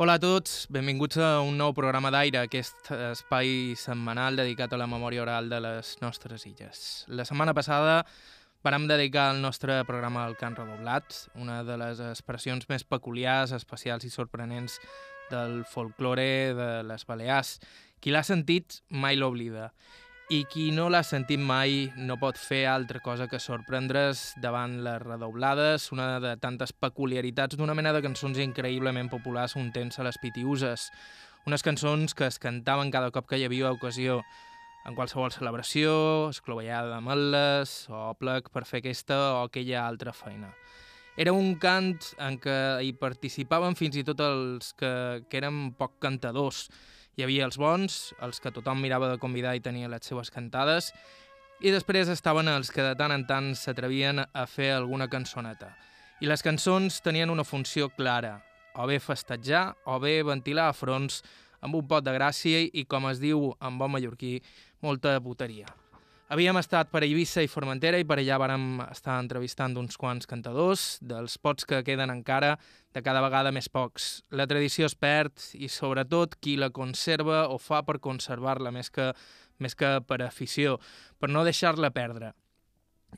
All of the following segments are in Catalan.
Hola a tots, benvinguts a un nou programa d'aire, aquest espai setmanal dedicat a la memòria oral de les nostres illes. La setmana passada vàrem dedicar el nostre programa al cant redoblat, una de les expressions més peculiars, especials i sorprenents del folklore de les Balears. Qui l'ha sentit mai l'oblida i qui no l'ha sentit mai no pot fer altra cosa que sorprendre's davant les redoblades, una de tantes peculiaritats d'una mena de cançons increïblement populars un temps a les pitiuses. Unes cançons que es cantaven cada cop que hi havia ocasió, en qualsevol celebració, esclovellada de meles o plec per fer aquesta o aquella altra feina. Era un cant en què hi participaven fins i tot els que, que eren poc cantadors, hi havia els bons, els que tothom mirava de convidar i tenia les seues cantades, i després estaven els que de tant en tant s'atrevien a fer alguna cançoneta. I les cançons tenien una funció clara, o bé festejar o bé ventilar a fronts amb un pot de gràcia i, com es diu en bon mallorquí, molta puteria. Havíem estat per Eivissa i Formentera i per allà vàrem estar entrevistant uns quants cantadors, dels pots que queden encara, de cada vegada més pocs. La tradició es perd i, sobretot, qui la conserva o fa per conservar-la més que, més que per afició, per no deixar-la perdre.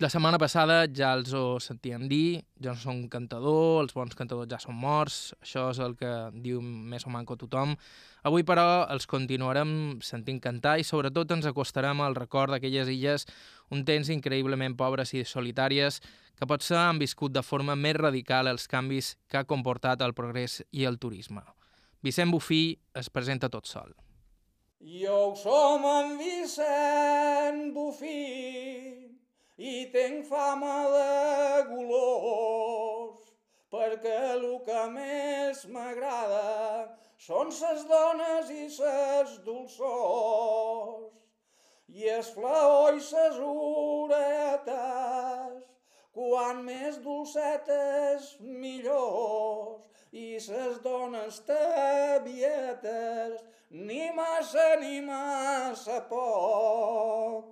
La setmana passada ja els ho sentíem dir, jo no som cantador, els bons cantadors ja són morts, això és el que diu més o manco tothom. Avui, però, els continuarem sentint cantar i sobretot ens acostarem al record d'aquelles illes un temps increïblement pobres i solitàries que potser han viscut de forma més radical els canvis que ha comportat el progrés i el turisme. Vicent Bufí es presenta tot sol. Jo som en Vicent Bufí, i tenc fama de golós, perquè el que més m'agrada són ses dones i ses dolçors, i es flaó i ses oretes, quan més dolcetes millors, i ses dones tabietes, ni massa ni massa poc.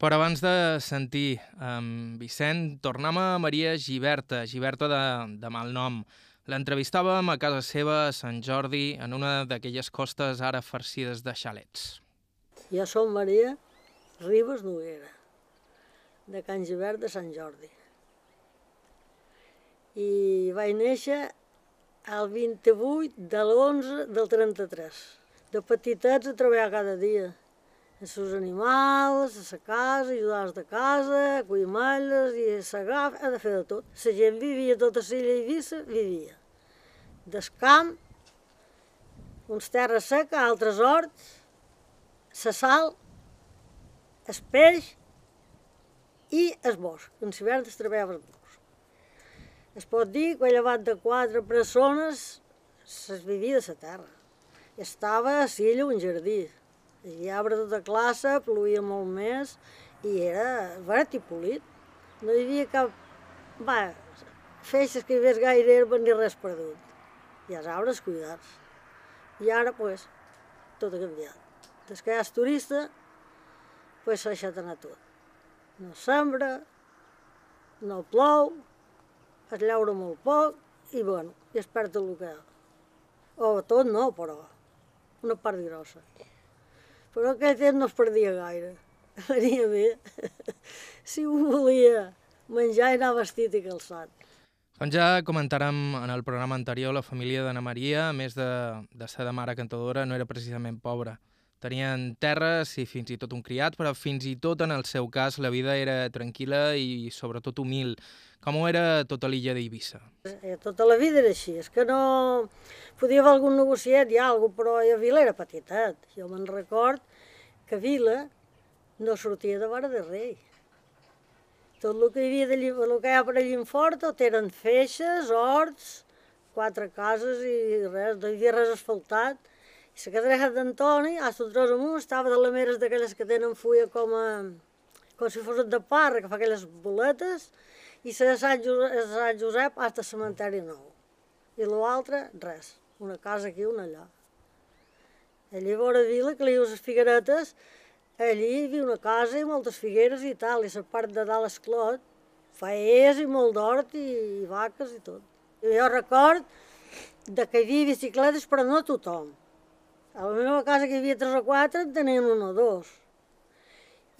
Però abans de sentir um, Vicent, tornem a Maria Giberta, Giberta de, de mal nom. L'entrevistàvem a casa seva, a Sant Jordi, en una d'aquelles costes ara farcides de xalets. Jo som Maria Ribes Noguera, de Can Givert de Sant Jordi. I vaig néixer el 28 de l'11 del 33. De petitets a treballar cada dia els seus animals, a la casa, ajudar de casa, malles i a segar, ha de fer de tot. La gent vivia, tota la illa Eivissa vivia. Del camp, uns terres seca, altres horts, la sal, el peix i el bosc. En l'hivern es treballava el bosc. Es pot dir que llevat de quatre persones es vivia de la terra. Estava a l'illa un jardí, hi arbre tota classe, plovia molt més i era verd i polit. No hi havia cap... Va, feixes que hi hagués gaire herba ni res perdut. I els arbres cuidats. I ara, pues, tot ha canviat. Des que ja és turista, pues s'ha deixat anar tot. No sembra, no plou, es llaura molt poc i, bueno, i es perd el que... O tot no, però una part grossa però aquell temps no es perdia gaire. Venia bé. si un volia menjar anar vestit i calçat. Com ja comentàrem en el programa anterior, la família d'Anna Maria, a més de, de ser de mare cantadora, no era precisament pobra. Tenien terres i fins i tot un criat, però fins i tot en el seu cas la vida era tranquil·la i sobretot humil. Com ho era tota l'illa d'Eivissa? Eh, tota la vida era així, és que no... Podia haver algun negociat i alguna però a Vila era petitet. Jo me'n record que Vila no sortia de vora de rei. Tot el que hi havia, de, el que hi ha per allà fort, tot eren feixes, horts, quatre cases i res, no hi havia res asfaltat. La cadreja d'Antoni, a Sotrós amunt, estava de les meres d'aquelles que tenen fulla com a, com si fossin de parra, que fa aquelles boletes, i la de Sant Josep, hasta el cementeri nou. I l'altre, res, una casa aquí, una allà. Allí a vora vila, que li dius les figueretes, allí hi havia una casa i moltes figueres i tal, i la part de dalt esclot, faers i molt d'hort i, i vaques i tot. I jo record de que hi havia bicicletes, però no tothom. A la meva casa que hi havia tres o quatre, en tenien un o dos.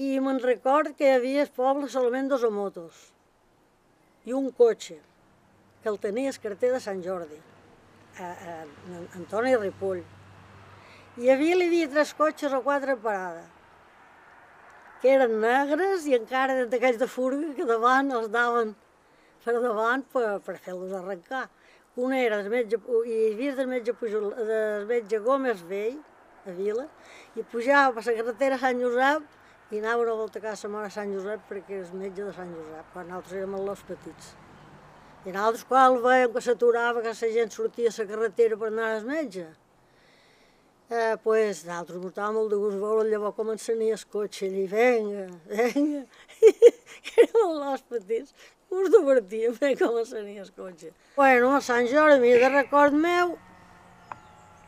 I me'n record que hi havia poble solament dos motos i un cotxe, que el tenia el carter de Sant Jordi, a, a, a Antoni Ripoll. I hi havia, hi havia tres cotxes o quatre parades, que eren negres i encara d'aquells de furga que davant els daven per davant per, per fer-los arrencar. Un era del metge, hi havia del metge, Pujol, del metge Gómez Vell, a Vila, i pujava per la carretera Sant Josep i anava una volta a casa mare a Sant Josep perquè és metge de Sant Josep, quan nosaltres érem els petits. I nosaltres quan el veiem que s'aturava, que la gent sortia a la carretera per anar al metge, eh, pues, nosaltres ens estava molt de gust veure llavors com encenia el cotxe, i venga, venga, érem els petits, us divertíem bé com encenia el cotxe. Bueno, a Sant Jordi, de record meu,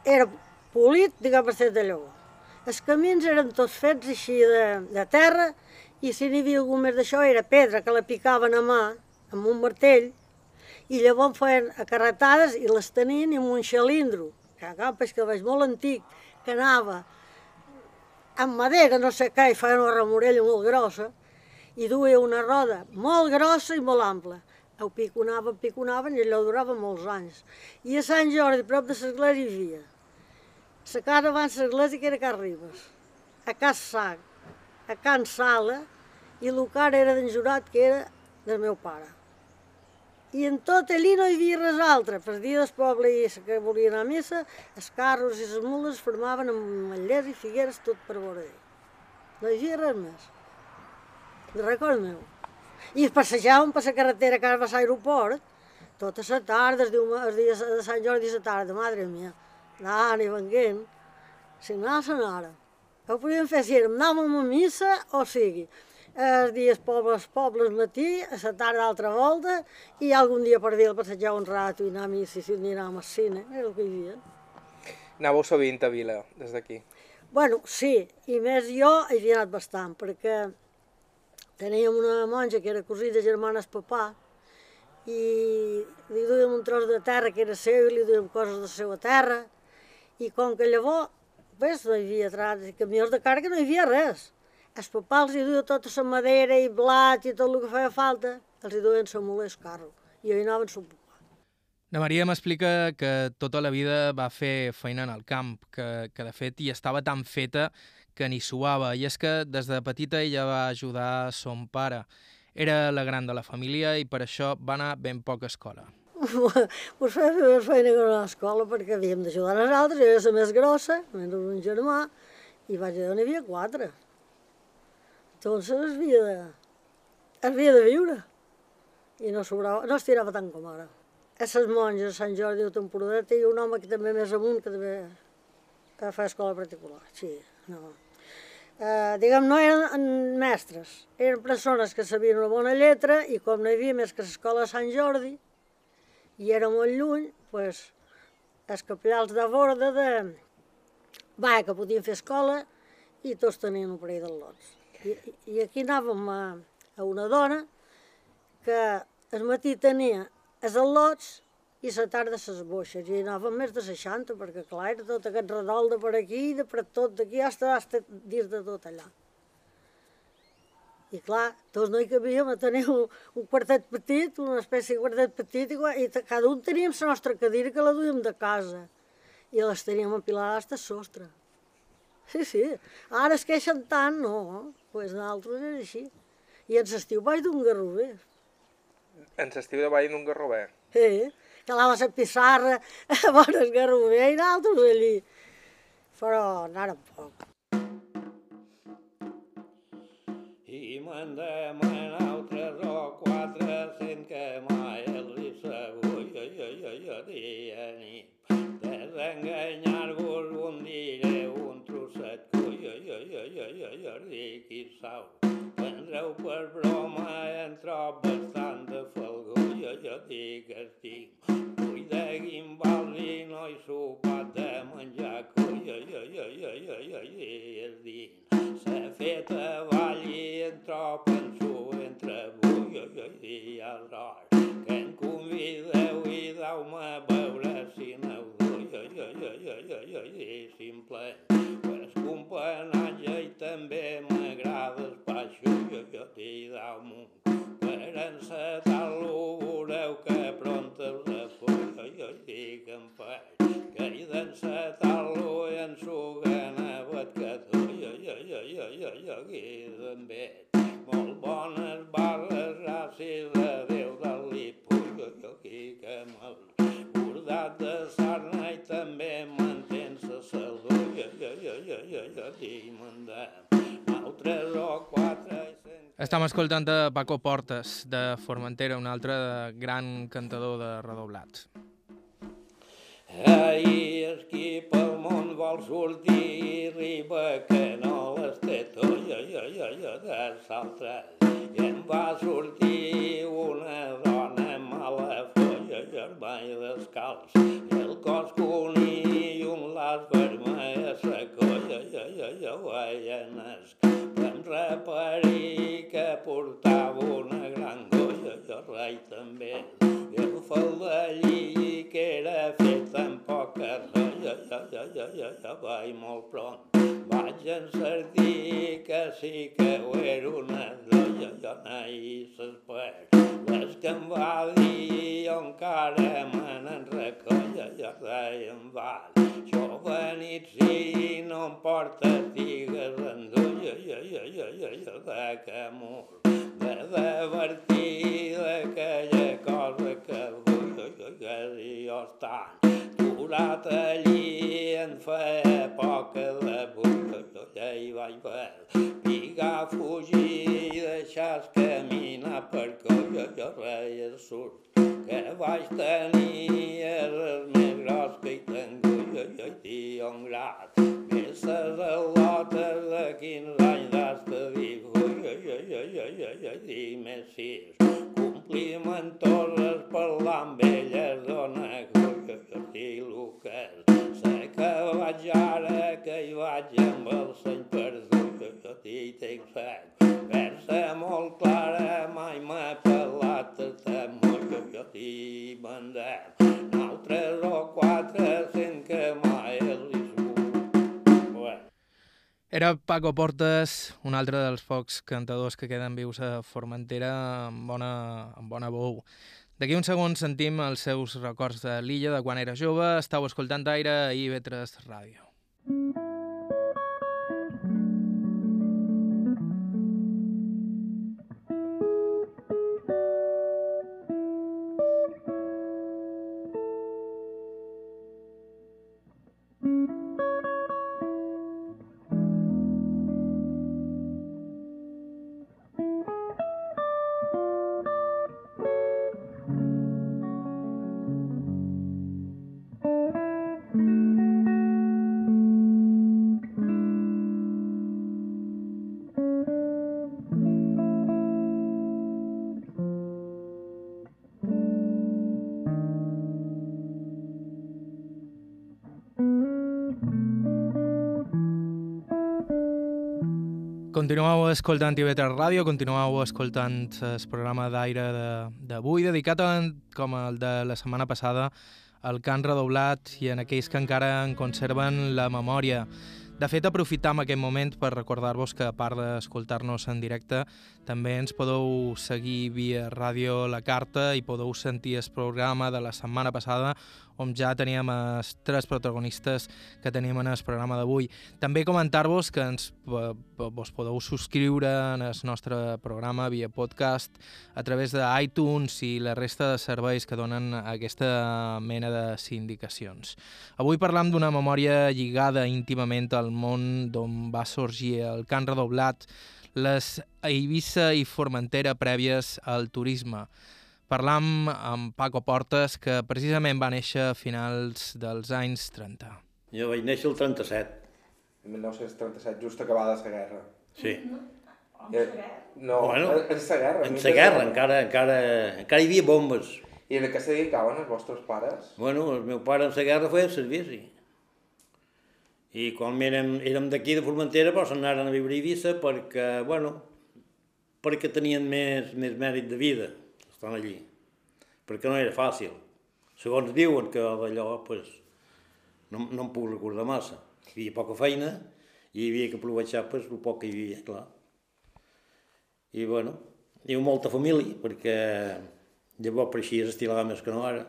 era polit, per ser de llavor. Els camins eren tots fets així de, de terra, i si n'hi havia algun més d'això era pedra que la picaven a mà, amb un martell, i llavors feien acarretades i les tenien amb un xilindro, que agafes que veig molt antic, que anava amb madera, no sé què, i feia una remorella molt grossa, i duia una roda molt grossa i molt ampla. Ho piconaven, piconaven, i allò durava molts anys. I a Sant Jordi, prop de l'església, hi havia la casa abans l'església que era Can Ribes, a Cas Sac, a Can Sala, i el car era d'en Jurat, que era del meu pare. I en tot allí no hi havia res altre. Per dia del poble i que volia anar a missa, els carros i les mules formaven amb matllers i figueres tot per vora. No hi havia res més. Record meu. I passejàvem per la carretera que va a l'aeroport, tota la tarda, es diu, els dies de Sant Jordi la tarda, madre mia, anant i venguent, si anava s'anara. Ho podíem fer si anàvem a missa o sigui, els dies pobles, pobles matí, a la tarda altra volta, i algun dia per vila passejar un rato i anar a missa i anar al cine, era el que hi havia. Anàveu sovint a Vila, des d'aquí? Bueno, sí, i més jo hi havia anat bastant, perquè teníem una monja que era cosí de germanes papà, i li duíem un tros de terra que era seu i li duíem coses de seva terra, i com que llavors, pues, no hi havia trats, camions de càrrega no hi havia res. Els papals hi duia tota la madera i blat i tot el que feia falta, els hi duien la muller el carro, i hi anaven papà. La Maria m'explica que tota la vida va fer feina en el camp, que, que de fet hi estava tan feta que ni suava, i és que des de petita ella va ajudar son pare. Era la gran de la família i per això va anar ben poc a escola. Pues feia més feina que a l'escola perquè havíem d'ajudar els altres, jo era la més grossa, menys un germà, i vaig dir, n'hi havia quatre. Es havia de, havia de viure. I no, sobrava, no es tirava tant com ara. A les monges de Sant Jordi de Temporadeta i un home que també més amunt, que també fa escola particular. Sí, no. Eh, diguem, no eren mestres, eren persones que sabien una bona lletra i com no hi havia més que l'escola de Sant Jordi i era molt lluny, doncs, els capellals de borda de... Va, que podien fer escola i tots tenien un parell de lots. I, i aquí anàvem a, a una dona que el matí tenia els al·lots i la tarda les boixes, i anàvem més de 60, perquè clar, era tot aquest redol de per aquí, de per tot d'aquí, hasta, hasta dins de tot allà. I clar, tots no hi cabíem a tenir un, un quartet petit, una espècie de quartet petit, i, i cada un teníem la nostra cadira que la duíem de casa, i les teníem empilades hasta sostre. Sí, sí. Ara es queixen tant, no. Doncs pues nosaltres és així. I en l'estiu vaig d'un garrover. En l'estiu de vaig d'un garrover? Sí, que la pissarra, bones garrover i nosaltres allí. Però anàrem poc. I me'n demanau tres o escoltant a Paco Portes, de Formentera, un altre gran cantador de redoblats. Ahir qui pel món vol sortir i riba que no les té tot, jo, jo, jo, jo, de saltres. I em va sortir una dona mala folla, germany descalç, i el cos coni i un las vermell a sa colla, jo, jo, jo, veienes. Vam reparir que portava una gran golla, jo rei també. I el faldellí que era fet amb poca rolla, jo, jo, jo, jo, jo, vaig molt pront. Vaig encertir que sí que ho era una dolla, jo nahi s'espera. Les que em va dir jo encara me n'en recolla, jo rei em va. Jove nit sí, no em porta digues endulla, jo, jo, jo, jo, jo, de que mor. De divertir d'aquella cosa que vull, jo, jo, que jo estan aturat allí en feia poca de jo ja hi vaig ver. Pigar, fugir, deixar caminar per colla, jo reia surt. Que vaig tenir el més gros que hi tengo, jo, jo hi tinc un grat. Més ses al·lotes de quins anys d'hasta dic, jo, jo, jo, jo, jo, jo, jo, dic més sis. Complimentoses parlar amb elles, dic el que. Sé que vaig ara, que hi vaig amb el seny perdut, jo, jo, dic, tinc set. Versa molt clara, mai m'ha el temor, jo, jo, dic, mandem. Altres o quatre sent que mai Bueno. Era Paco Portes, un altre dels pocs cantadors que queden vius a Formentera amb bona, amb bona bou. D'aquí uns segons sentim els seus records de l'illa de quan era jove. Estau escoltant aire a IB3 Ràdio. Continueu escoltant IB3 Ràdio, continueu escoltant el programa d'aire de- d'avui, dedicat, a, com el de la setmana passada, al cant redoblat i en aquells que encara en conserven la memòria. De fet, aprofitam aquest moment per recordar-vos que, a part d'escoltar-nos en directe, també ens podeu seguir via ràdio La Carta i podeu sentir el programa de la setmana passada on ja teníem els tres protagonistes que tenim en el programa d'avui. També comentar-vos que ens eh, vos podeu subscriure en el nostre programa via podcast a través de iTunes i la resta de serveis que donen aquesta mena de sindicacions. Avui parlam d'una memòria lligada íntimament al món d'on va sorgir el cant redoblat, les Eivissa i Formentera prèvies al turisme. Parlam amb Paco Portes, que precisament va néixer a finals dels anys 30. Jo vaig néixer el 37, En 1937, just acabada la guerra. sí. Eh, no, Bueno, bueno, en la guerra. En la guerra encara, encara, encara hi havia bombes. I de què se dedicaven els vostres pares? Bueno, el meu pare en la guerra feia servici. I quan érem, érem d'aquí de Formentera, però se'n anaren a viure a Eivissa perquè, bueno, perquè tenien més, més mèrit de vida, estan allí. Perquè no era fàcil. Segons diuen que d'allò, pues, no, no em puc recordar massa. Hi havia poca feina i hi havia que aprovechar pues, el poc que hi havia, clar. I bueno, diu molta família, perquè llavors pareixia estilava més que no ara.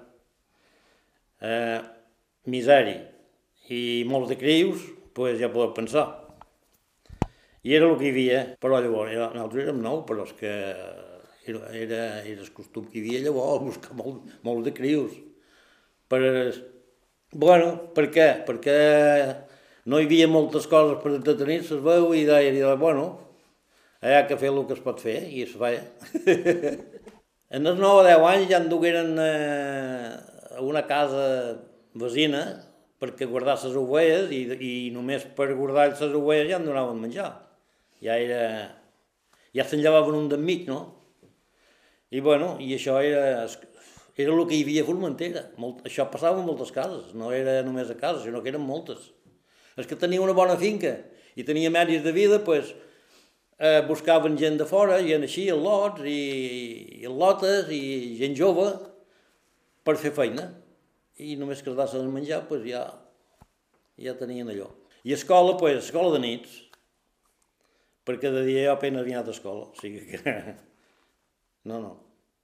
Eh, misèria i molts de crius, pues ja podeu pensar. I era el que hi havia, però llavors era, nosaltres érem nou, però és que era, era, era el costum que hi havia llavors, buscar molt, molt de crius. Per, bueno, per què? Perquè no hi havia moltes coses per entretenir-se, veu, i deia, deia bueno, hi ha que fer el que es pot fer, i es feia. en els 9 o 10 anys ja en dugueren eh, a una casa vecina perquè guardar les ovelles i, i només per guardar les ovelles ja en donaven menjar. Ja era... ja se'n llevaven un d'enmig, no? I bueno, i això era, era el que hi havia a Formentera. Molt, això passava en moltes cases, no era només a casa, sinó que eren moltes. Els que tenia una bona finca i tenia mèdies de vida, pues, eh, buscaven gent de fora, gent així, en lots i, i en lotes i gent jove per fer feina. I només que es dassen a menjar, pues, ja, ja tenien allò. I escola, pues, escola de nits, perquè de dia jo apenas havia anat a escola, o sigui que... No, no,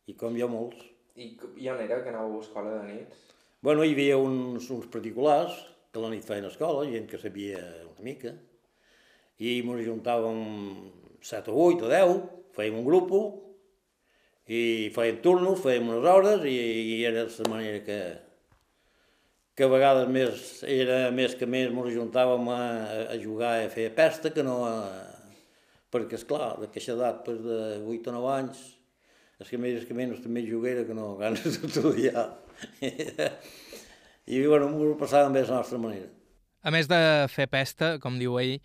i com hi ha molts. I, I on era que anàveu a escola de nits? Bueno, hi havia uns, uns particulars que a la nit feien escola, gent que sabia una mica, i ens ajuntàvem 7 o 8 o 10, fèiem un grup, i fèiem turnos, fèiem unes hores, i, i era la manera que, que a vegades més, era més que més ens ajuntàvem a, a jugar a fer pesta que no a... perquè, és clar, d'aquesta edat, pues, de 8 o 9 anys, és que més que menys també juguera que no ganes d'estudiar. I bueno, m'ho passàvem bé a la nostra manera. A més de fer pesta, com diu ell,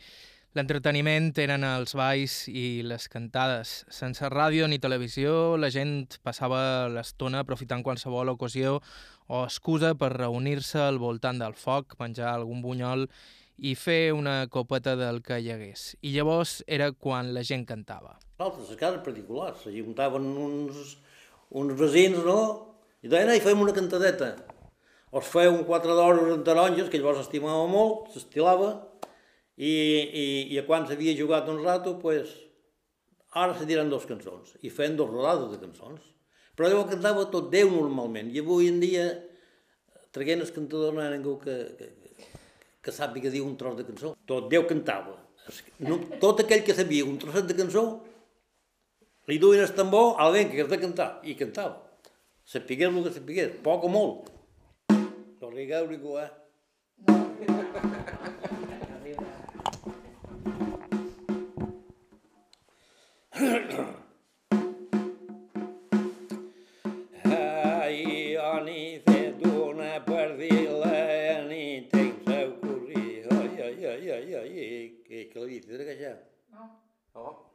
l'entreteniment eren els balls i les cantades. Sense ràdio ni televisió, la gent passava l'estona aprofitant qualsevol ocasió o excusa per reunir-se al voltant del foc, menjar algun bunyol i fer una copeta del que hi hagués. I llavors era quan la gent cantava. Altres, a cases particulars, s'hi juntaven uns, uns veïns, no? I deien, ei, fem una cantadeta. O es feia un quatre d'hores en taronges, que llavors estimava molt, s'estilava, i, i, i quan s'havia jugat un rato, pues, ara se diran dos cançons, i feien dos rodades de cançons. Però llavors cantava tot Déu normalment, i avui en dia, traient el cantador no hi ha ningú que, que, que sàpiga dir un tros de cançó. Tot Déu cantava. No, tot aquell que sabia un trosset de cançó, li duien el tambor al vent que has de cantar, i cantava. Sapigués el que sapigués, poc o molt. No rigueu ningú, eh? Ai, la dices, que ja? Oh,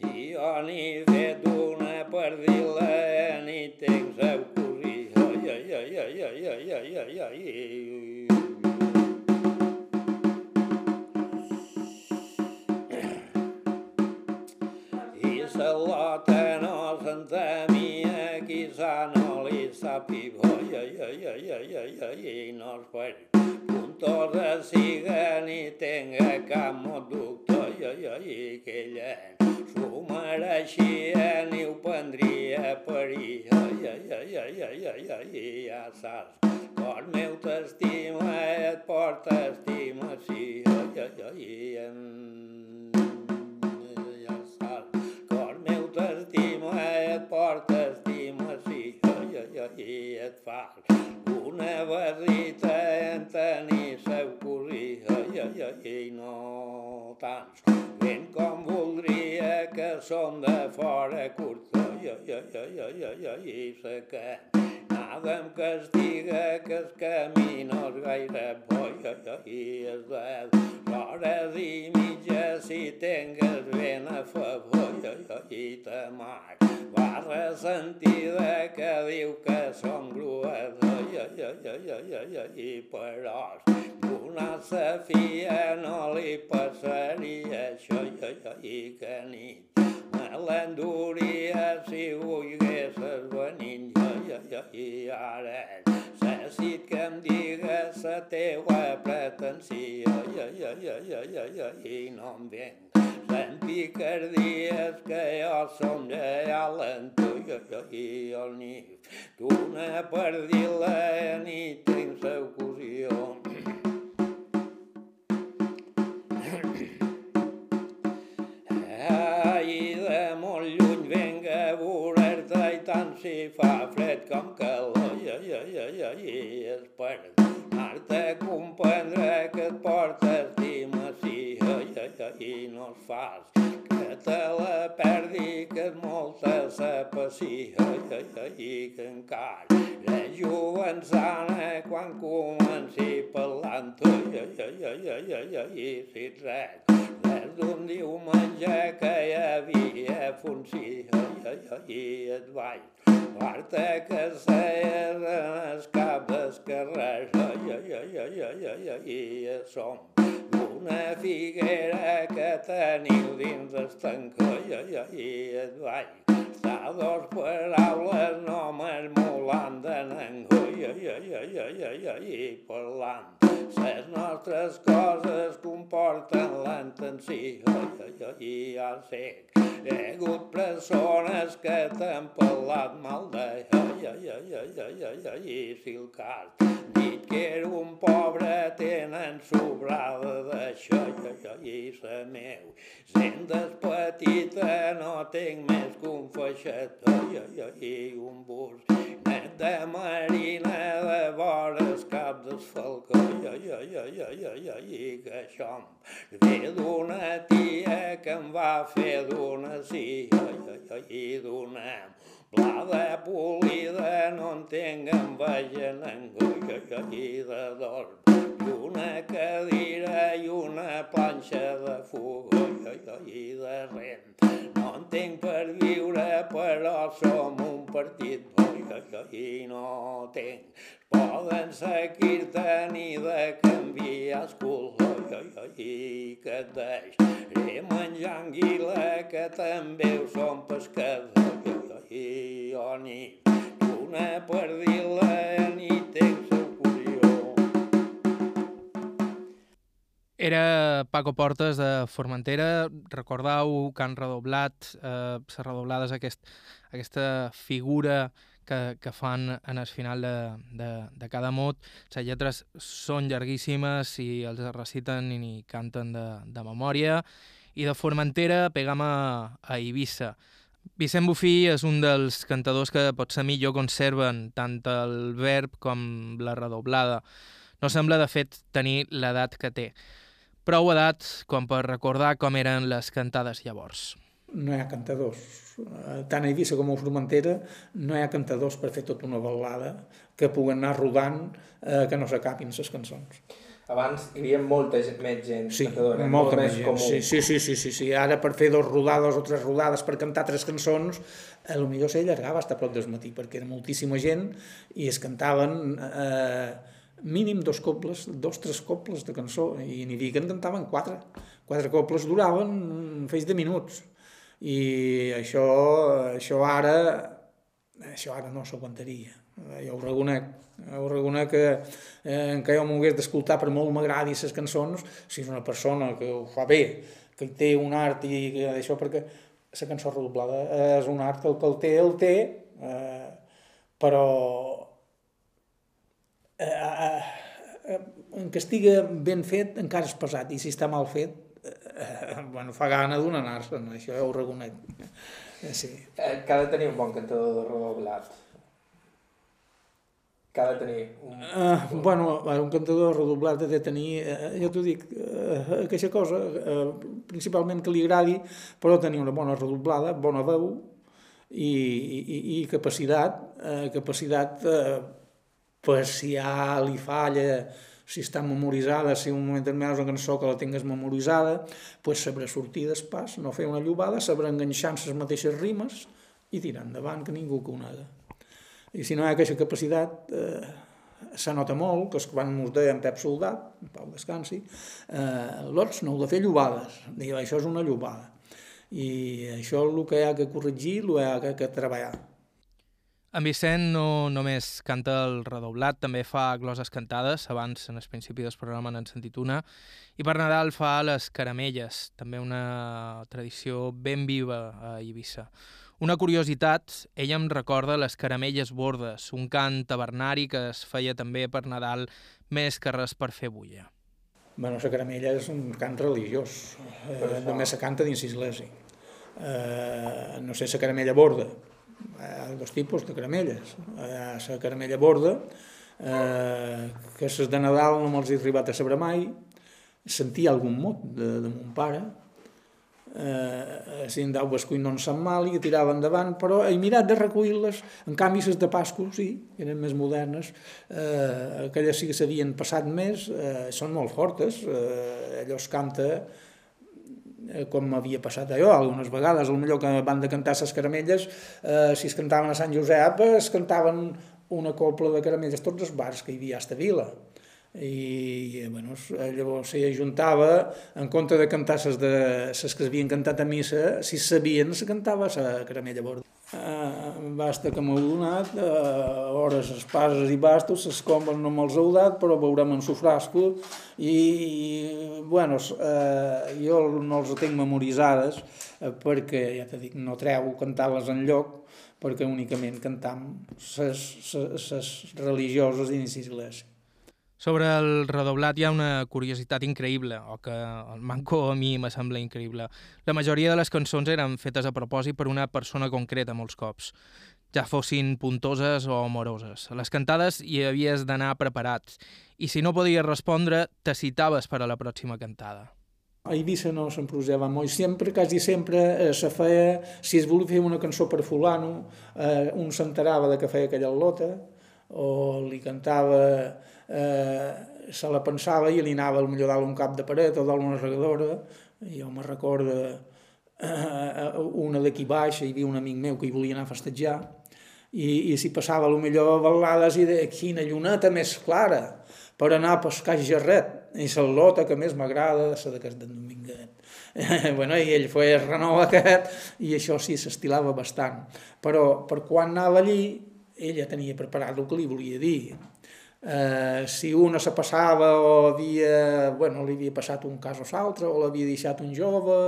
I on hi fet una perdila, ni tenc seu corrir. Ai, ai, ai, ai, ai, ai, ai, ai, ai, ai. I se lota no senta mia, quizá no li sàpiga. Ai, ai, ai, ai, ai, ai, ai, ai, de siga ni tenga cap mot doctor. Ai, ai, ai, que ella s'ho mereixia ni ho prendria per ir. Ai, ai, ai, ai, ai, ai, ai, ja saps. Cor meu t'estima, et porta estimació. Ai, ai, ai, em... ja saps. Cor meu t'estima, et porta estimació. Et fa una barrita en tenir seu corrir. Ai, ai, ai, no tants ben com voldria que són de fora curta, jo, jo, jo, jo, jo, jo, i se que nada em castiga que els caminos gaire bo, jo, jo, i es de hores i mitja si tengues ben a favor, jo, jo, i te mac. Va ressentida que diu que som grues, jo, jo, jo, jo, jo, jo, i però una safia no li passaria això, jo, jo, i que nit l'enduria si volguessis venir. Ai, ai, ai, ara necessit que em digues la teua pretensió i, i, i, i, i, i, i no em venc. Se'n picardies que jo som lleial en tu i, i, el nit. Tu una perdila nit tens. Ai, si fa fred com calor. I, i, i, i, i, i és per anar-te a comprendre que et porta estimació i, i, i, i no es fas te la perdi, que és molta la passia i que encara la jovençana quan comenci parlant i si et rec des d'un diumenge que hi havia funcí, i et vaig Marta que seies en els cap del carrer i som una figuera que teniu dins els 三可油油一人来 dos paraules només m'holanden en ui, ui, i, ui, ui, ui, i parlant. Les nostres coses comporten l'intenció, i ui, ui, ja sé. Hi ha hagut persones que t'han parlat mal de i ui, ui, ui, i, ui, si el cas. Dit que era un pobre tenen sobrada d'això, i ui, i, sa meu. Sent des petita no tinc més confessió, katøya i om bord. Nede marine var det skaptes folk, ikke kjam. Vedorne tie, hvem var fedorne, i d'una Blada polida, no en que aquí de dorm. I una cadira i una planxa de fuga i de rent. No entenc per viure, però som un partit bo que i no tenc. Poden seguir-te ni de canviar els colors hi que et deixaré menjar anguila que també ho som pescadors i jo hi una perdila ni tens el Era Paco Portes de Formentera, Recordeu que han eh, Redoblat, eh, Serradoblades, aquest, aquesta figura que que, que fan en el final de, de, de cada mot. Les lletres són llarguíssimes i els reciten i canten de, de memòria. I de Formentera pegam a, a Eivissa. Vicent Bufí és un dels cantadors que potser millor conserven tant el verb com la redoblada. No sembla, de fet, tenir l'edat que té. Prou edat com per recordar com eren les cantades llavors. No hi ha cantadors. Eh, Tant a Eivissa com a Formentera no hi ha cantadors per fer tota una ballada que puguen anar rodant eh, que no s'acabin les cançons. Abans hi havia molta més gent Sí, cantadora, molta molt més gent. comú. Sí, sí, sí, sí, sí, sí. Ara per fer dos rodades o tres rodades per cantar tres cançons, a lo millor s'allargava fins a prop del matí, perquè era moltíssima gent i es cantaven eh, mínim dos cobles, dos, tres cobles de cançó, i n'hi havia que en cantaven quatre. Quatre cobles duraven un feix de minuts. I això, això ara això ara no s'aguantaria. Jo ho reconec, ho reconec que, eh, que jo m'ho hagués d'escoltar per molt m'agradi les cançons, si és una persona que ho fa bé, que té un art i que això, perquè la cançó redoblada és un art que el que el té, el té, eh, però eh, eh, eh, en que estigui ben fet encara és pesat, i si està mal fet, eh, bueno, fa gana d'un anar-se'n, això ja ho reconec. Eh, sí. Eh, que ha de tenir un bon cantador de redoblat. Que ha de tenir un... Uh, bueno, un cantador redoblat ha de tenir, uh, ja t'ho dic, uh, aquesta cosa, uh, principalment que li agradi, però tenir una bona redoblada, bona veu i, i, i capacitat, uh, capacitat uh, per si ja li falla, si està memoritzada, si en un moment determinat és una cançó que la tingues memoritzada, pues sabrà sortir d'espàs, no fer una llobada, sabrà enganxar les mateixes rimes i tirar endavant, que ningú que ho nega. I si no hi ha aquesta capacitat, eh, se nota molt, que és quan ens deia en Pep Soldat, en Pau Descansi, eh, l'Ots no heu de fer llobades, diu, això és una llobada. I això és el que hi ha que corregir, el que hi ha que treballar. En Vicent no només canta el redoblat, també fa gloses cantades, abans en el principi del programa n'han sentit una, i per Nadal fa les caramelles, també una tradició ben viva a Eivissa. Una curiositat, ella em recorda les caramelles bordes, un cant tabernari que es feia també per Nadal més que res per fer bulla. Bueno, la caramella és un cant religiós, eh, només se canta dins l'església. Eh, no sé, la caramella borda, hi ha dos tipus de caramelles. Hi ha la caramella borda, eh, que les de Nadal no me'ls he arribat a saber mai, sentia algun mot de, de mon pare, eh, si en dau bescuit no en sap mal i tirava endavant, però he mirat de recollir-les, en canvi les de Pasco sí, eren més modernes, eh, aquelles sí que s'havien passat més, eh, són molt fortes, eh, allò es canta eh, com m'havia passat a jo algunes vegades, el millor que van de cantar les caramelles, eh, si es cantaven a Sant Josep, es cantaven una copla de caramelles. Tots els bars que hi havia a esta vila i bueno, llavors s'hi ajuntava en compte de cantar ses, de, ses que havien cantat a missa si sabien se cantava la caramella borda. Uh, basta que m'heu donat uh, hores espases i bastos les combes no me'ls heu dat però veurem en su frasco. I, i bueno, uh, jo no els tinc memoritzades uh, perquè ja t'he dit, no treu cantar-les en lloc perquè únicament cantam les religioses dins l'església sobre el redoblat hi ha una curiositat increïble, o que el manco a mi me sembla increïble. La majoria de les cançons eren fetes a propòsit per una persona concreta molts cops, ja fossin puntoses o amoroses. A les cantades hi havies d'anar preparats, i si no podies respondre, te citaves per a la pròxima cantada. A Eivissa no s'emprosava molt, sempre, quasi sempre, eh, se feia, si es volia fer una cançó per fulano, eh, un s'enterava de que feia aquella lota, o li cantava eh, se la pensava i li anava millor dalt un cap de paret o dalt una regadora. Jo me recordo eh, una d'aquí baix, hi havia un amic meu que hi volia anar a festejar, i, i si passava a lo millor balades i de quina lluneta més clara per anar a pescar gerret i la lota que més m'agrada la d'aquest Dominguet. bueno, i ell feia el renou aquest i això sí s'estilava bastant. Però per quan anava allí, ella tenia preparat el que li volia dir eh, si una se passava o havia, bueno, li havia passat un cas o l'altre, o l'havia deixat un jove,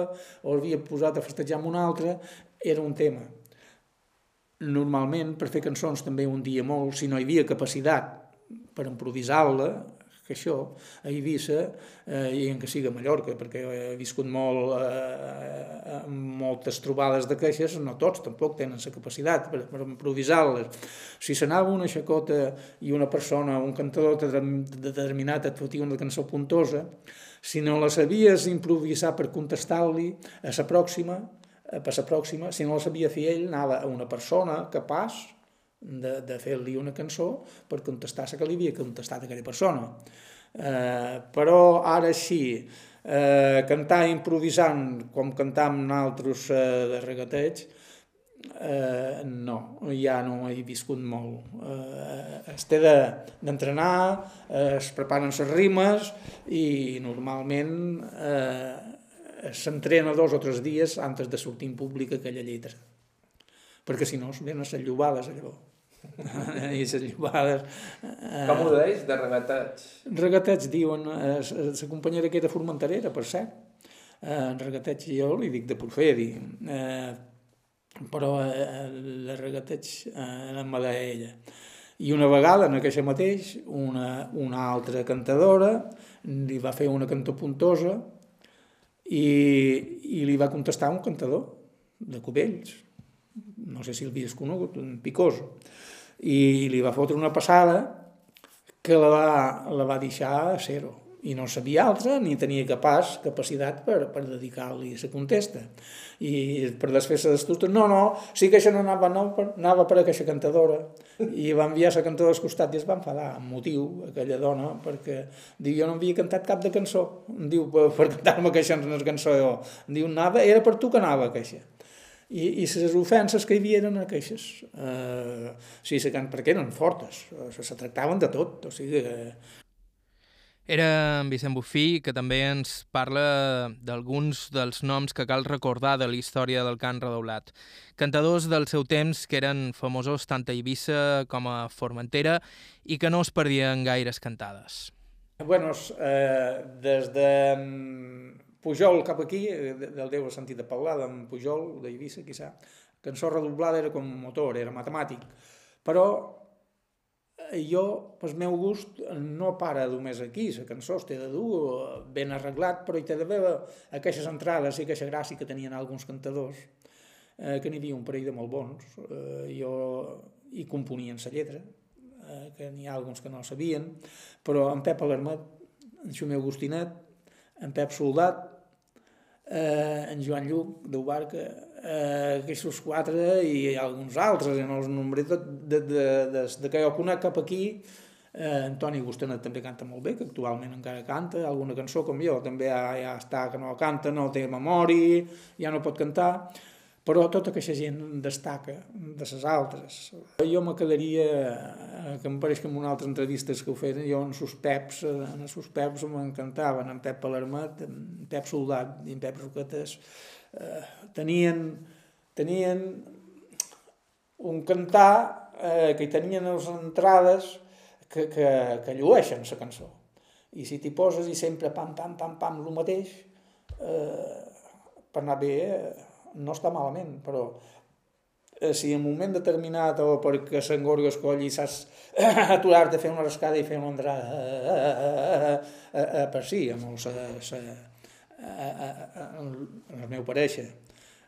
o l'havia posat a festejar amb un altre, era un tema. Normalment, per fer cançons també un dia molt, si no hi havia capacitat per improvisar-la, que això, a Eivissa, eh, i en que siga a Mallorca, perquè he viscut molt, eh, moltes trobades de queixes, no tots tampoc tenen la capacitat per, per improvisar-les. Si s'anava una xacota i una persona, un cantador determinat et fotia una cançó puntosa, si no la sabies improvisar per contestar-li a la pròxima, a la pròxima, si no la sabia fer ell, anava a una persona capaç de, de fer-li una cançó per contestar la que li havia contestat a aquella persona. Eh, però ara sí, eh, cantar improvisant com cantam nosaltres eh, de regateig, eh, no, ja no he viscut molt. Eh, es té d'entrenar, de, eh, es preparen les rimes i normalment eh, s'entrena dos o tres dies antes de sortir en públic aquella lletra perquè si no es venen les llobades llavors. I les llobades... Eh, Com ho deies, de regateig? Regateig, diuen, eh, la companyera que era formentarera, per cert. Eh, regateig jo li dic de porferi, eh, però eh, la regateig eh, em va ella. I una vegada, en aquella mateix, una, una altra cantadora li va fer una cantó puntosa i, i li va contestar un cantador de Cubells, no sé si el havies conegut, un Picoso i li va fotre una passada que la va, la va deixar a zero i no sabia altra ni tenia capaç, capacitat per, per dedicar-li la contesta. I per desfer-se d'estut, no, no, sí que això no anava, no, anava per aquesta cantadora. I va enviar la cantadora al costat i es va enfadar, amb motiu, aquella dona, perquè diu, jo no havia cantat cap de cançó. Diu, per, per cantar-me aquesta cançó, jo. Diu, anava, era per tu que anava aquesta i, i les ofenses que hi havia eren aquestes. Eh, sí, perquè eren fortes, se, se tractaven de tot, o sigui... Eh... Era en Vicent Bufí, que també ens parla d'alguns dels noms que cal recordar de la història del cant redoblat. Cantadors del seu temps que eren famosos tant a Eivissa com a Formentera i que no es perdien gaires cantades. Bueno, eh, des de mm, Pujol cap aquí, eh, del he sentit de parlar d'en Pujol, d'Eivissa, quizà, cançó redoblada era com motor, era matemàtic, però jo, pel meu gust, no para només aquí, la cançó es té de dur ben arreglat, però hi té d'haver aquestes entrades i aquesta gràcia que tenien alguns cantadors, eh, que n'hi havia un parell de molt bons, eh, jo hi componien la lletra, eh, que n'hi ha alguns que no sabien, però en Pep Alarmet, en Xumeu Agustinet, en Pep Soldat, eh, en Joan Lluc, d'Ubarca, eh, aquests quatre i alguns altres, no els nombré tot, de, de, de, de que jo conec cap aquí, eh, Antoni Agustanet també canta molt bé, que actualment encara canta, alguna cançó com jo, també ja, ja està que no canta, no té memòria, ja no pot cantar, però tota aquesta gent destaca de les altres. Jo me quedaria, eh, que em pareix que en una altra entrevista que ho feien, jo en sus peps, en sus peps m'encantaven, en Pep Palermet, en Pep Soldat i en Pep Roquetes, eh, tenien, tenien un cantar eh, que hi tenien les entrades que, que, que llueixen la cançó. I si t'hi poses i sempre pam, pam, pam, pam, el mateix, eh, per anar bé, eh, no està malament, però eh, si en un moment determinat o perquè s'engorga el coll i saps aturar-te fer una rascada i fer una entrada eh, eh, per si, amb el, sa, sa, el meu pareixer.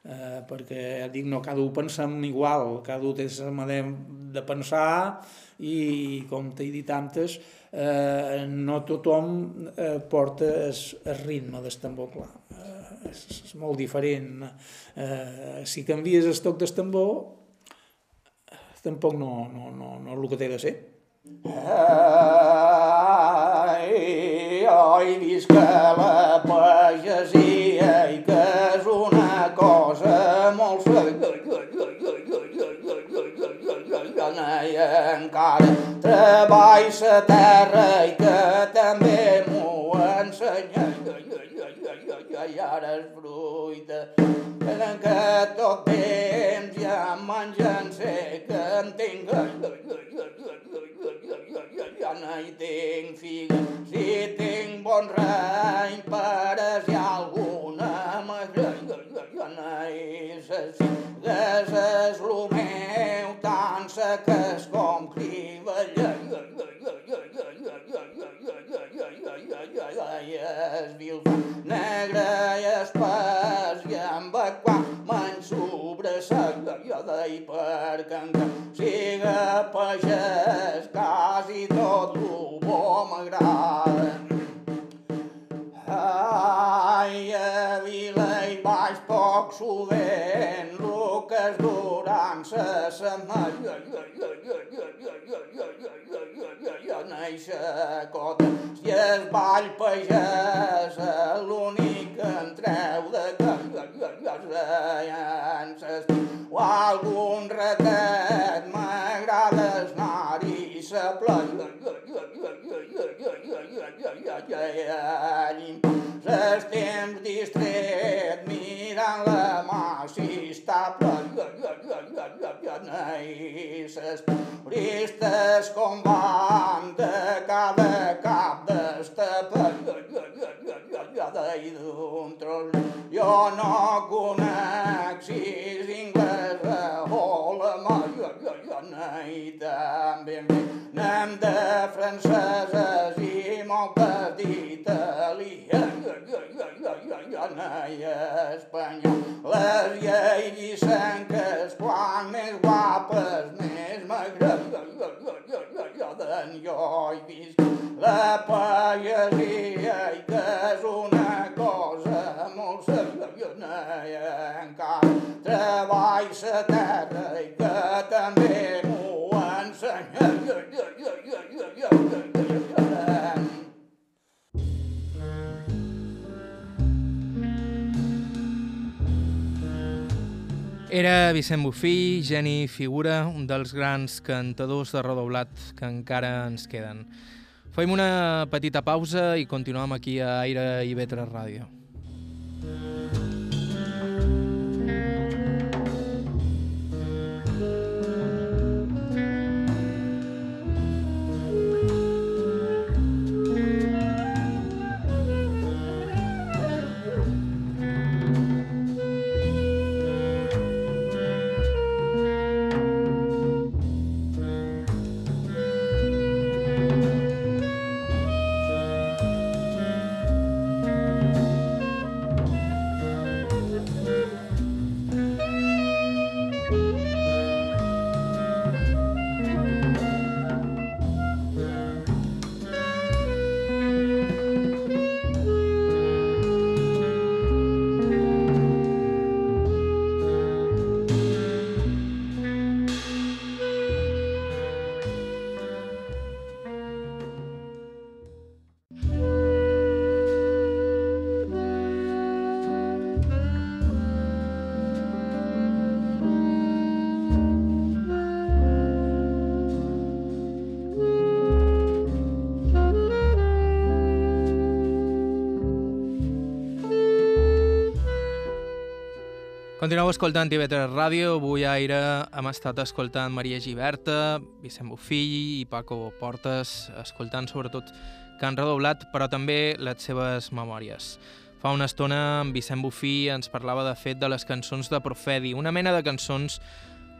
Eh, perquè dic, no, cada un pensem igual, cada un té la manera de pensar i com t'he dit antes, eh, no tothom eh, porta el ritme del tambor clar. Eh, és, és molt diferent. Eh, si canvies el toc del tambor, tampoc no, no, no, no és el que té de ser. Ai, oi, visca la pagesia i que és una cosa molt encara treball sa terra i que també m'ho ensenya i ara és fruita que tot temps ja menjant sé que en tinc ja no hi tinc figa si tinc bon rany per si alguna magra ja no hi se és lo meu tant seques com crivella es vil negre i espès i amb quan me'n sobresaga jo d'ahir per cantar. Siga pagès quasi tot lo bo m'agrada. Ai, a vila i poc sovint, lo que és durant sa setmana. Néixer cota, si es ball pagès, l'únic que en treu de criances. O algun ratet Els temps distret mirant la mà si està i ses turistes com van de cada cap d'estapa no conec sis inglès o la mà i també anem de franceses i d'italià i. Les lleivissenques, quan més guapes, més m'agraden he vist la pagesia i que és una cosa molt seriona i encara treball sa terra i que també m'ho ensenya. Era Vicent Bufí, geni figura, un dels grans cantadors de redoblat que encara ens queden. Fem una petita pausa i continuem aquí a Aire i Vetre Ràdio. Continueu escoltant TV3 Ràdio. Avui a Aire hem estat escoltant Maria Giberta, Vicent Bofill i Paco Portes, escoltant sobretot que han redoblat, però també les seves memòries. Fa una estona en Vicent Bufí ens parlava de fet de les cançons de Profedi, una mena de cançons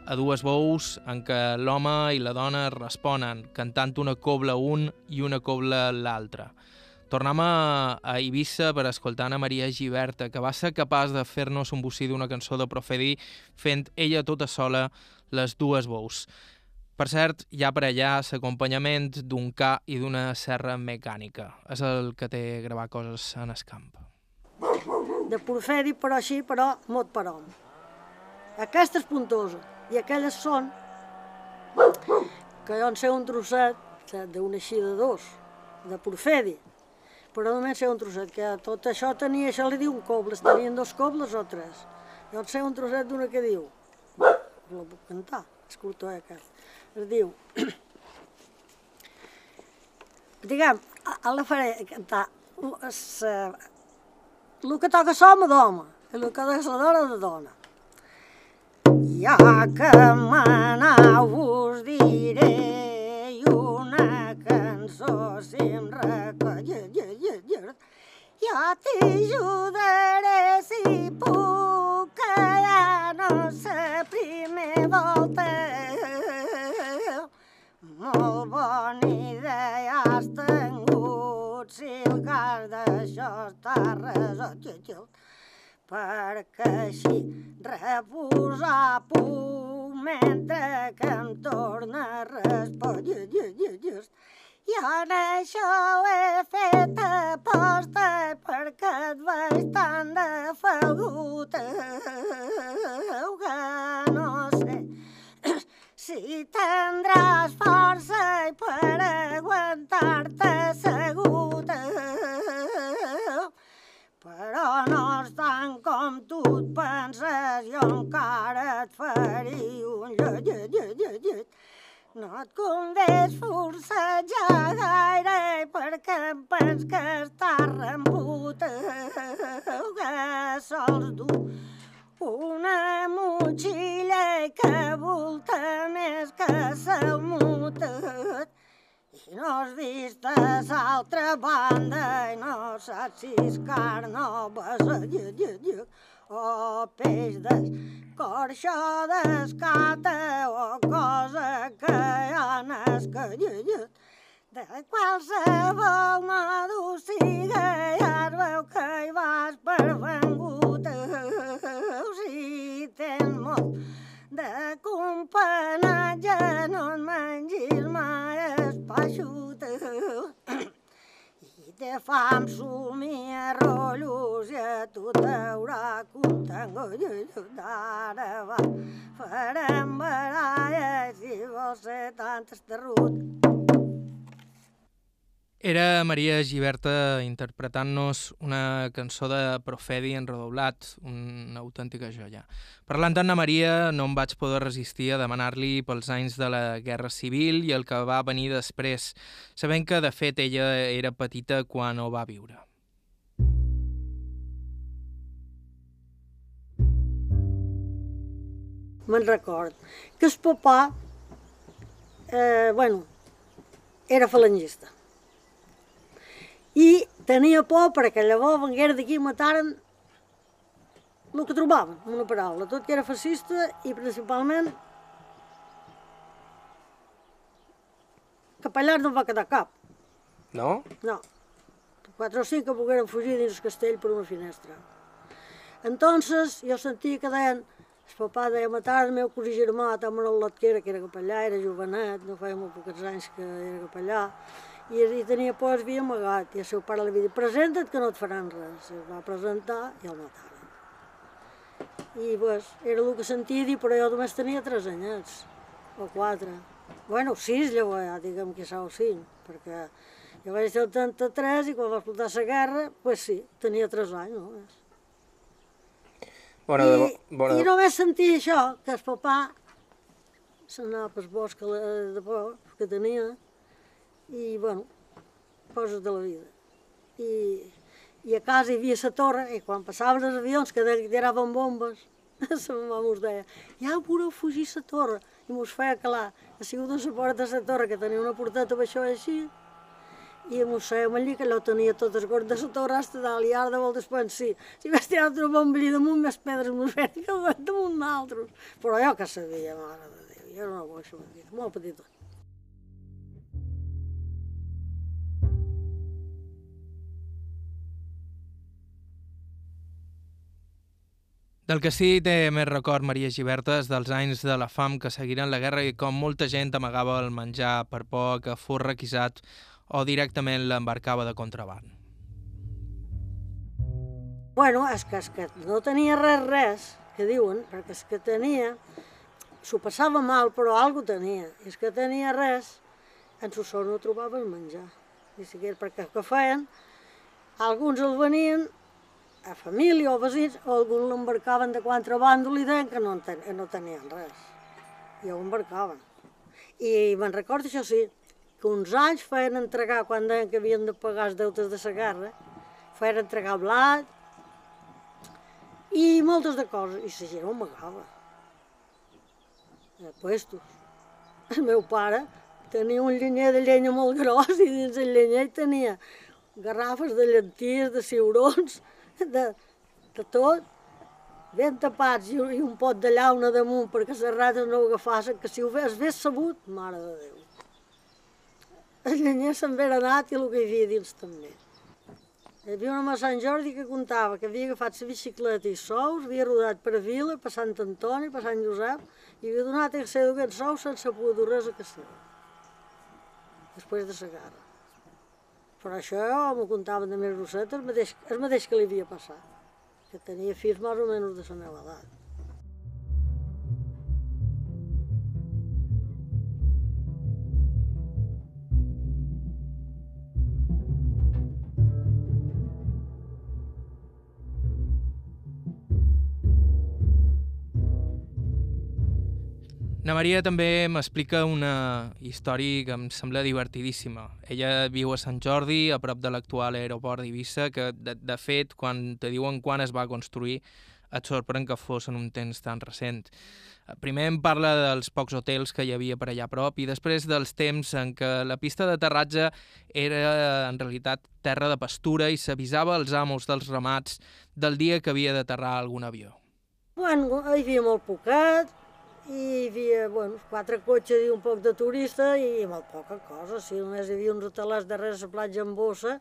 a dues veus en què l'home i la dona responen, cantant una cobla un i una cobla l'altra. Tornem a, a Eivissa per escoltar Ana Maria Giberta, que va ser capaç de fer-nos un bocí d'una cançó de Profedi fent ella tota sola les dues veus. Per cert, hi ha per allà l'acompanyament d'un ca i d'una serra mecànica. És el que té gravar coses en el camp. De Porfedi, però així, però mot per hom. Aquesta és puntosa i aquelles són que jo en sé un trosset d'un així de dos, de Porfedi, però només sé un trosset, que tot això tenia, això li diu un cobles, tenien dos cobles o tres. Jo sé un trosset d'una que diu, la puc cantar, escolta eh, aquest, es diu, diguem, a la faré cantar, el que toca som d'home, el que toca la dona de dona. Ja que m'anau us diré una cançó si em recollir jo t'ajudaré si puc, que ja no sé primer volta. Molt bona idea has tingut, si el cas d'això està resolt, perquè així reposar puc mentre que em torna a respondre. I en això he fet aposta perquè et veig tan de falgut que no sé si tindràs força per aguantar-te assegut. Però no és tant com tu et penses, jo encara et faria un llet, llet, llet, llet no et convé esforçar gaire perquè em pens que estàs remput que sols du una motxilla que volta més que salmut i no has vist a l'altra banda i no saps si és carn o besa o peix d'escorxó d'escata o cosa que ha escollit de qualsevol modo siga ja es veu que hi vas per vengut. Si tens molt de companatge no et mengis mai espaixut de fam i a tu t'haurà contengut d'ara va farem baralla si vols ser tan esterrut. Era Maria Giberta interpretant-nos una cançó de Profedi en redoblat, una autèntica joia. Parlant d'Anna Maria, no em vaig poder resistir a demanar-li pels anys de la Guerra Civil i el que va venir després, sabent que, de fet, ella era petita quan ho va viure. Me'n record que el papà, eh, bueno, era falangista i tenia por perquè llavors venguera d'aquí i mataren el que trobaven, una paraula, tot que era fascista i principalment capellars no va quedar cap. No? No. Quatre o cinc que pogueren fugir dins el castell per una finestra. Entonces, jo sentia que deien, el papà deia matar el meu cosí germà, tant Manol Lotquera, que era capellà, era jovenet, no feia molt pocs anys que era capellà, i, i tenia por, es havia amagat, i el seu pare li havia dit, presenta't que no et faran res. I es va presentar i el mataren. I pues, era el que sentia dir, però jo només tenia tres anyets, o quatre. Bueno, sis llavors ja, diguem que o cinc, perquè jo vaig ser el 33 i quan va explotar la guerra, pues sí, tenia tres anys només. Bueno, I, de, bueno, I només sentia això, que el papà s'anava pel bosc de por que tenia, i, bueno, coses de la vida. I, i a casa hi havia la torre, i quan passaven els avions que tiraven bombes, la mama mos deia, ja podeu fugir la torre, i mos feia calar. Ha sigut a la porta de la torre, que tenia una porteta això així, i mos fèiem allí, que allò tenia tot el gord de la torre, hasta dalt, i ara de voltes pensar, si vas tirar una bomba allí damunt, més pedres mos feien que damunt d'altres. Però jo que sabia, mare de Déu, jo era una boixa molt petita. Del que sí té més record Maria Giberta és dels anys de la fam que seguiren la guerra i com molta gent amagava el menjar per por que fos requisat o directament l'embarcava de contraband. Bueno, és que, és que no tenia res, res, que diuen, perquè és que tenia, s'ho passava mal, però algo tenia. I és que tenia res, en su sol no trobava el menjar. I si perquè que feien, alguns el venien a família o veïns, alguns l'embarcaven de contrabando i deien que no, ten, no tenien res. I ho embarcaven. I me'n recordo, això sí, que uns anys feien entregar, quan deien que havien de pagar els deutes de la guerra, feien entregar blat i moltes de coses, i la gent ho amagava. A puestos. El meu pare tenia un llenyer de llenya molt gros i dins el llenyer tenia garrafes de llenties, de ciurons, de, de tot, ben tapats i, i un pot de llauna damunt perquè les rates no ho agafassin, que si ho hagués sabut, mare de Déu. El llenyer se'n ve anat i el que hi havia dins també. Hi havia una a Sant Jordi que contava que havia agafat la bicicleta i sous, havia rodat per Vila, per Sant Antoni, per Sant Josep, i havia donat a ser duguet sous sense poder res a Castelló. Després de la guerra. Però això m'ho contaven de més Roseta, el mateix, el mateix que li havia passat, que tenia fills més o menys de la meva edat. Na Maria també m'explica una història que em sembla divertidíssima. Ella viu a Sant Jordi, a prop de l'actual aeroport d'Eivissa, que de, de fet, quan te diuen quan es va construir, et sorprèn que fos en un temps tan recent. Primer em parla dels pocs hotels que hi havia per allà a prop i després dels temps en què la pista d'aterratge era en realitat terra de pastura i s'avisava als amos dels ramats del dia que havia d'aterrar algun avió. Bueno, hi havia molt poquet, i hi havia bueno, quatre cotxes i un poc de turista i molt poca cosa, sí, només hi havia uns hotelers darrere la platja en bossa.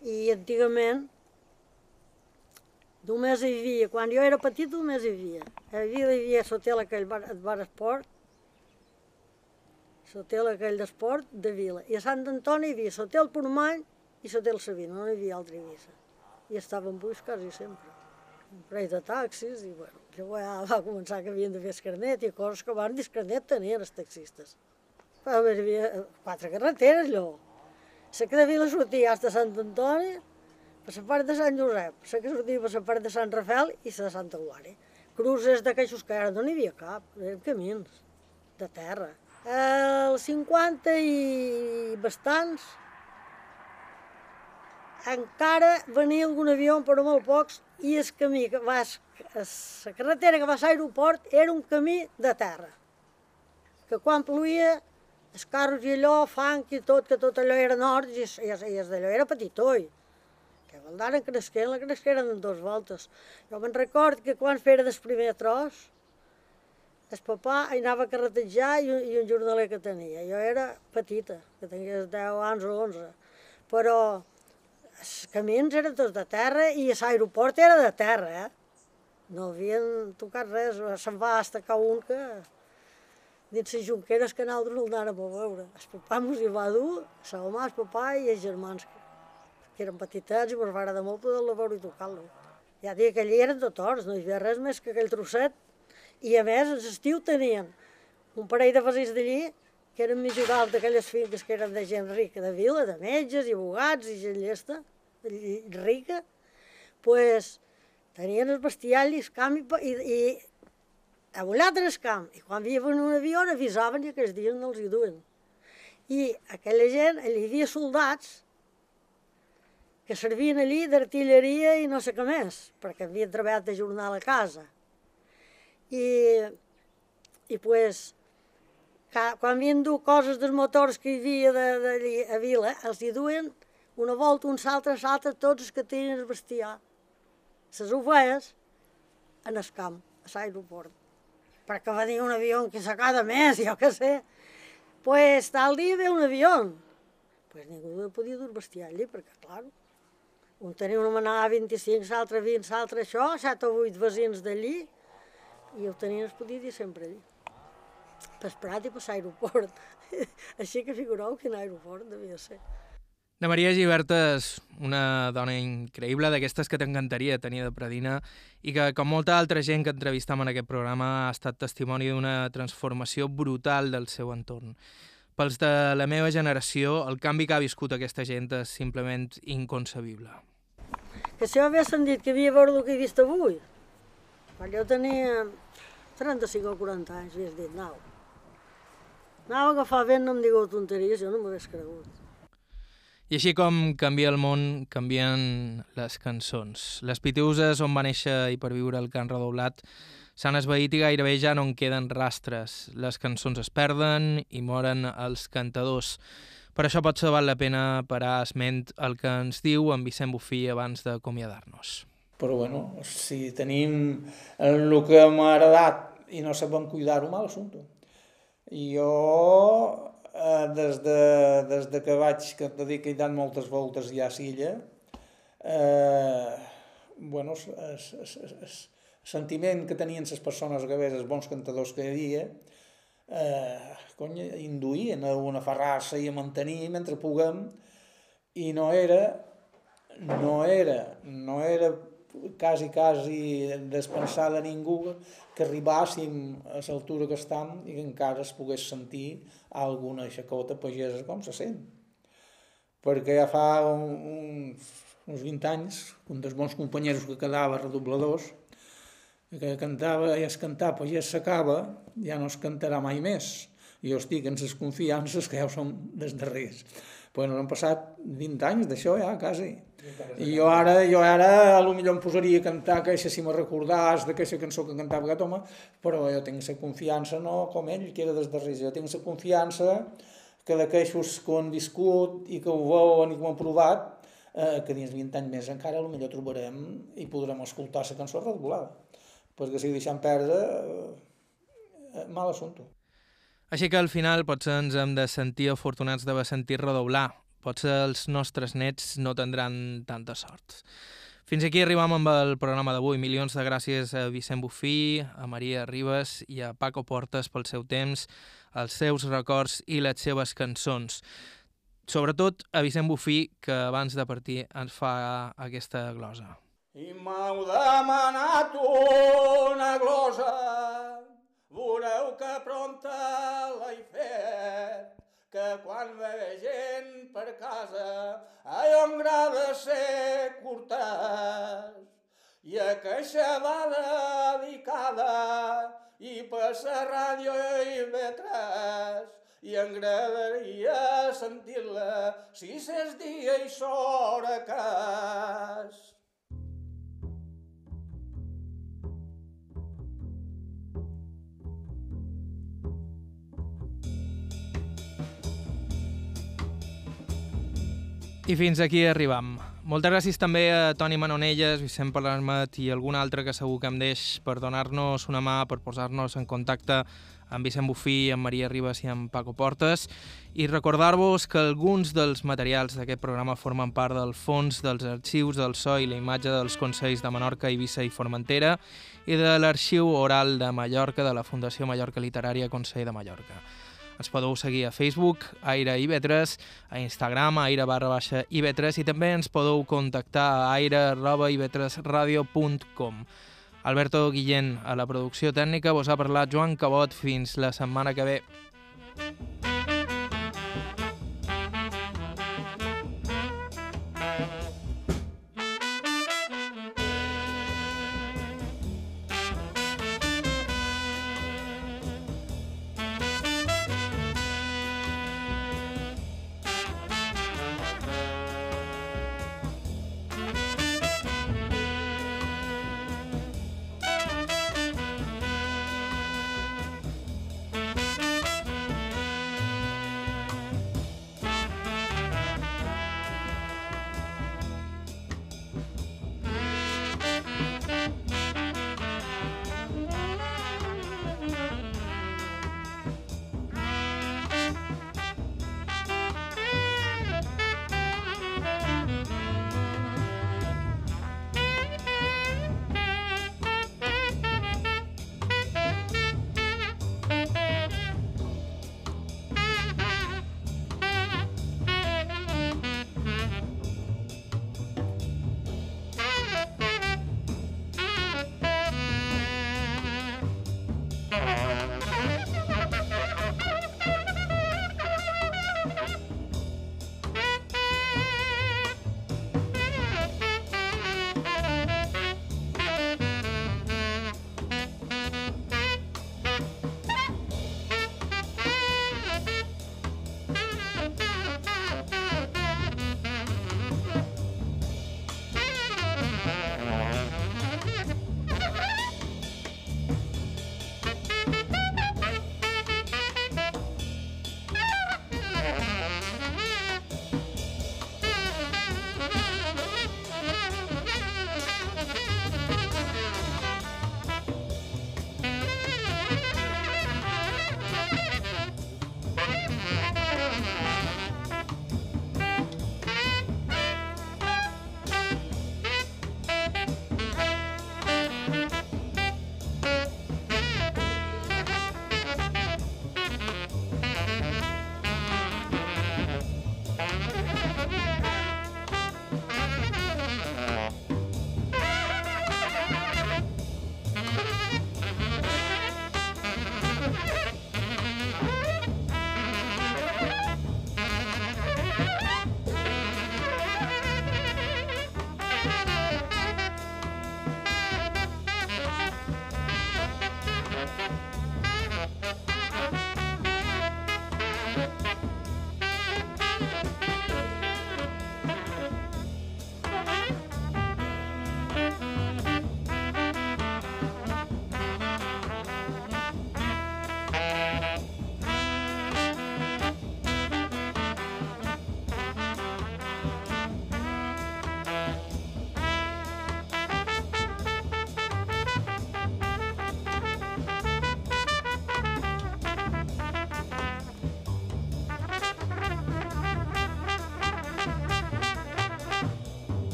I antigament només hi havia, quan jo era petit només hi havia, hi havia, hi havia l'hotel aquell bar, bar esport, l'hotel aquell d'esport de Vila, i a Sant Antoni hi havia l'hotel Pormany i l'hotel Sabina, no hi havia altra Eivissa, i estaven buits quasi sempre. Un parell de taxis i bueno, llavors ja va començar que havien de fer escarnet i coses que van dir escarnet tenien els taxistes. Però hi havia quatre carreteres allò. La que de Vila sortia hasta Sant Antoni, per la part de Sant Josep, la que sortia per la part de Sant Rafel i la de Santa Eulàlia. Cruces d'aquestos que ara no n'hi havia cap, eren camins de terra. El 50 i bastants, encara venia algun avió, però molt pocs, i el camí que va, la carretera que va a l'aeroport era un camí de terra. Que quan plovia, els carros i allò, fang i tot, que tot allò era nord i, i, i d'allò era petitoi. Que Valdaren cresquent, la cresqueren en dues voltes. Jo me'n record que quan fera del primer tros, el papà anava a carretejar i, un, i un jornaler que tenia. Jo era petita, que tenia 10 anys o 11, però els camins eren tots de terra i l'aeroport era de terra, eh? No havien tocat res, se'n va estacar un que dins les junqueres que nosaltres no el anàrem a veure. El papà mos hi va dur, sa mamà, el papà i els germans, que eren petitets i mos va agradar molt poder-lo veure i tocar-lo. Ja dia que allí eren tot horts, no hi havia res més que aquell trosset. I a més, en l'estiu tenien un parell de vesins d'allí que eren alts d'aquelles finques que eren de gent rica, de vila, de metges i abogats i gent llesta, rica, pues, tenien el bestial i el camp i, i, i a un altre camp. I quan havien un avió avisaven i aquells dies no els hi duen. I aquella gent, hi havia soldats que servien allí d'artilleria i no sé què més, perquè havien treballat de jornal a casa. I, i pues, quan havien dut coses dels motors que hi havia de, a Vila, els hi duen una volta, un saltre, saltre, tots els que tenen el bestiar. Les ovelles en el camp, a l'aeroport. Perquè dir un avió que s'acaba més, jo què sé. Pues tal dia ve un avió. Pues ningú podia dur bestiar allí, perquè, clar, un tenia una manada 25, l'altre 20, l'altre això, 7 o 8 vecins d'allí, i el tenien es podia dir sempre allí per Prat i per l'aeroport. Així que figureu quin aeroport devia ser. De Maria Giberta és una dona increïble, d'aquestes que t'encantaria tenir de predina i que, com molta altra gent que entrevistam en aquest programa, ha estat testimoni d'una transformació brutal del seu entorn. Pels de la meva generació, el canvi que ha viscut aquesta gent és simplement inconcebible. Que si jo havia sentit que havia veure el que he vist avui, quan jo tenia 35 o 40 anys, havies dit, nau, Anava a agafar vent, no em digueu tonteries, jo no m'ho hagués cregut. I així com canvia el món, canvien les cançons. Les Pitiuses, on va néixer i per viure el cant redoblat, s'han esveït i gairebé ja no en queden rastres. Les cançons es perden i moren els cantadors. Per això potser val la pena parar esment el que ens diu en Vicent Bufí abans d'acomiadar-nos. Però bueno, si tenim el que m'ha agradat i no sabem cuidar-ho, mal assumpte. Jo, eh, des, de, des de que vaig, que dit que he dat moltes voltes ja a Silla, eh, bueno, es, es, es, es, sentiment que tenien les persones que els bons cantadors que hi havia, eh, cony, induïen a una ferrassa i a mantenir mentre puguem, i no era, no era, no era quasi, quasi despensar de ningú que arribàssim a l'altura que estem i que encara es pogués sentir alguna xacota pagesa com se sent. Perquè ja fa un, uns 20 anys, un dels bons companys que quedava redobladors, que cantava i es cantava pagès s'acaba, ja no es cantarà mai més. Jo estic en les confiances que ja ho som des darrers. Bueno, han passat 20 anys d'això ja, quasi. I jo ara, jo ara a lo millor em posaria a cantar que si me recordàs d'aquesta cançó que cantava aquest home, però jo tinc la confiança, no com ell, que era des darrere, jo tinc la confiança que d'aquestos que ho han viscut i que ho veuen i que ho han provat, eh, que dins 20 anys més encara millor trobarem i podrem escoltar la cançó redolada. Perquè si deixem perdre, eh, mal assumpte. Així que al final potser ens hem de sentir afortunats d'haver sentit redoblar. Potser els nostres nets no tindran tanta sort. Fins aquí arribam amb el programa d'avui. Milions de gràcies a Vicent Bufí, a Maria Ribes i a Paco Portes pel seu temps, els seus records i les seves cançons. Sobretot a Vicent Bufí, que abans de partir ens fa aquesta glosa. I m'heu demanat una glosa Veureu que pronta l'he fet, que quan ve gent per casa allò agrada ser cortès i aquesta va dedicada i la ràdio i vetres i agradaria sentir-la si s'és dia i s'hora cas. I fins aquí arribam. Moltes gràcies també a Toni Manonelles, Vicent Palermet i algun altre que segur que em deix per donar-nos una mà, per posar-nos en contacte amb Vicent Bufí, amb Maria Ribas i amb Paco Portes i recordar-vos que alguns dels materials d'aquest programa formen part del fons dels arxius del so i la imatge dels Consells de Menorca, Eivissa i Formentera i de l'arxiu oral de Mallorca de la Fundació Mallorca Literària Consell de Mallorca. Ens podeu seguir a Facebook, Aire IB3, a Instagram, aire barra baixa IB3 i també ens podeu contactar a aire arroba ib3radio.com. Alberto Guillén, a la producció tècnica, vos ha parlat Joan Cabot. Fins la setmana que ve.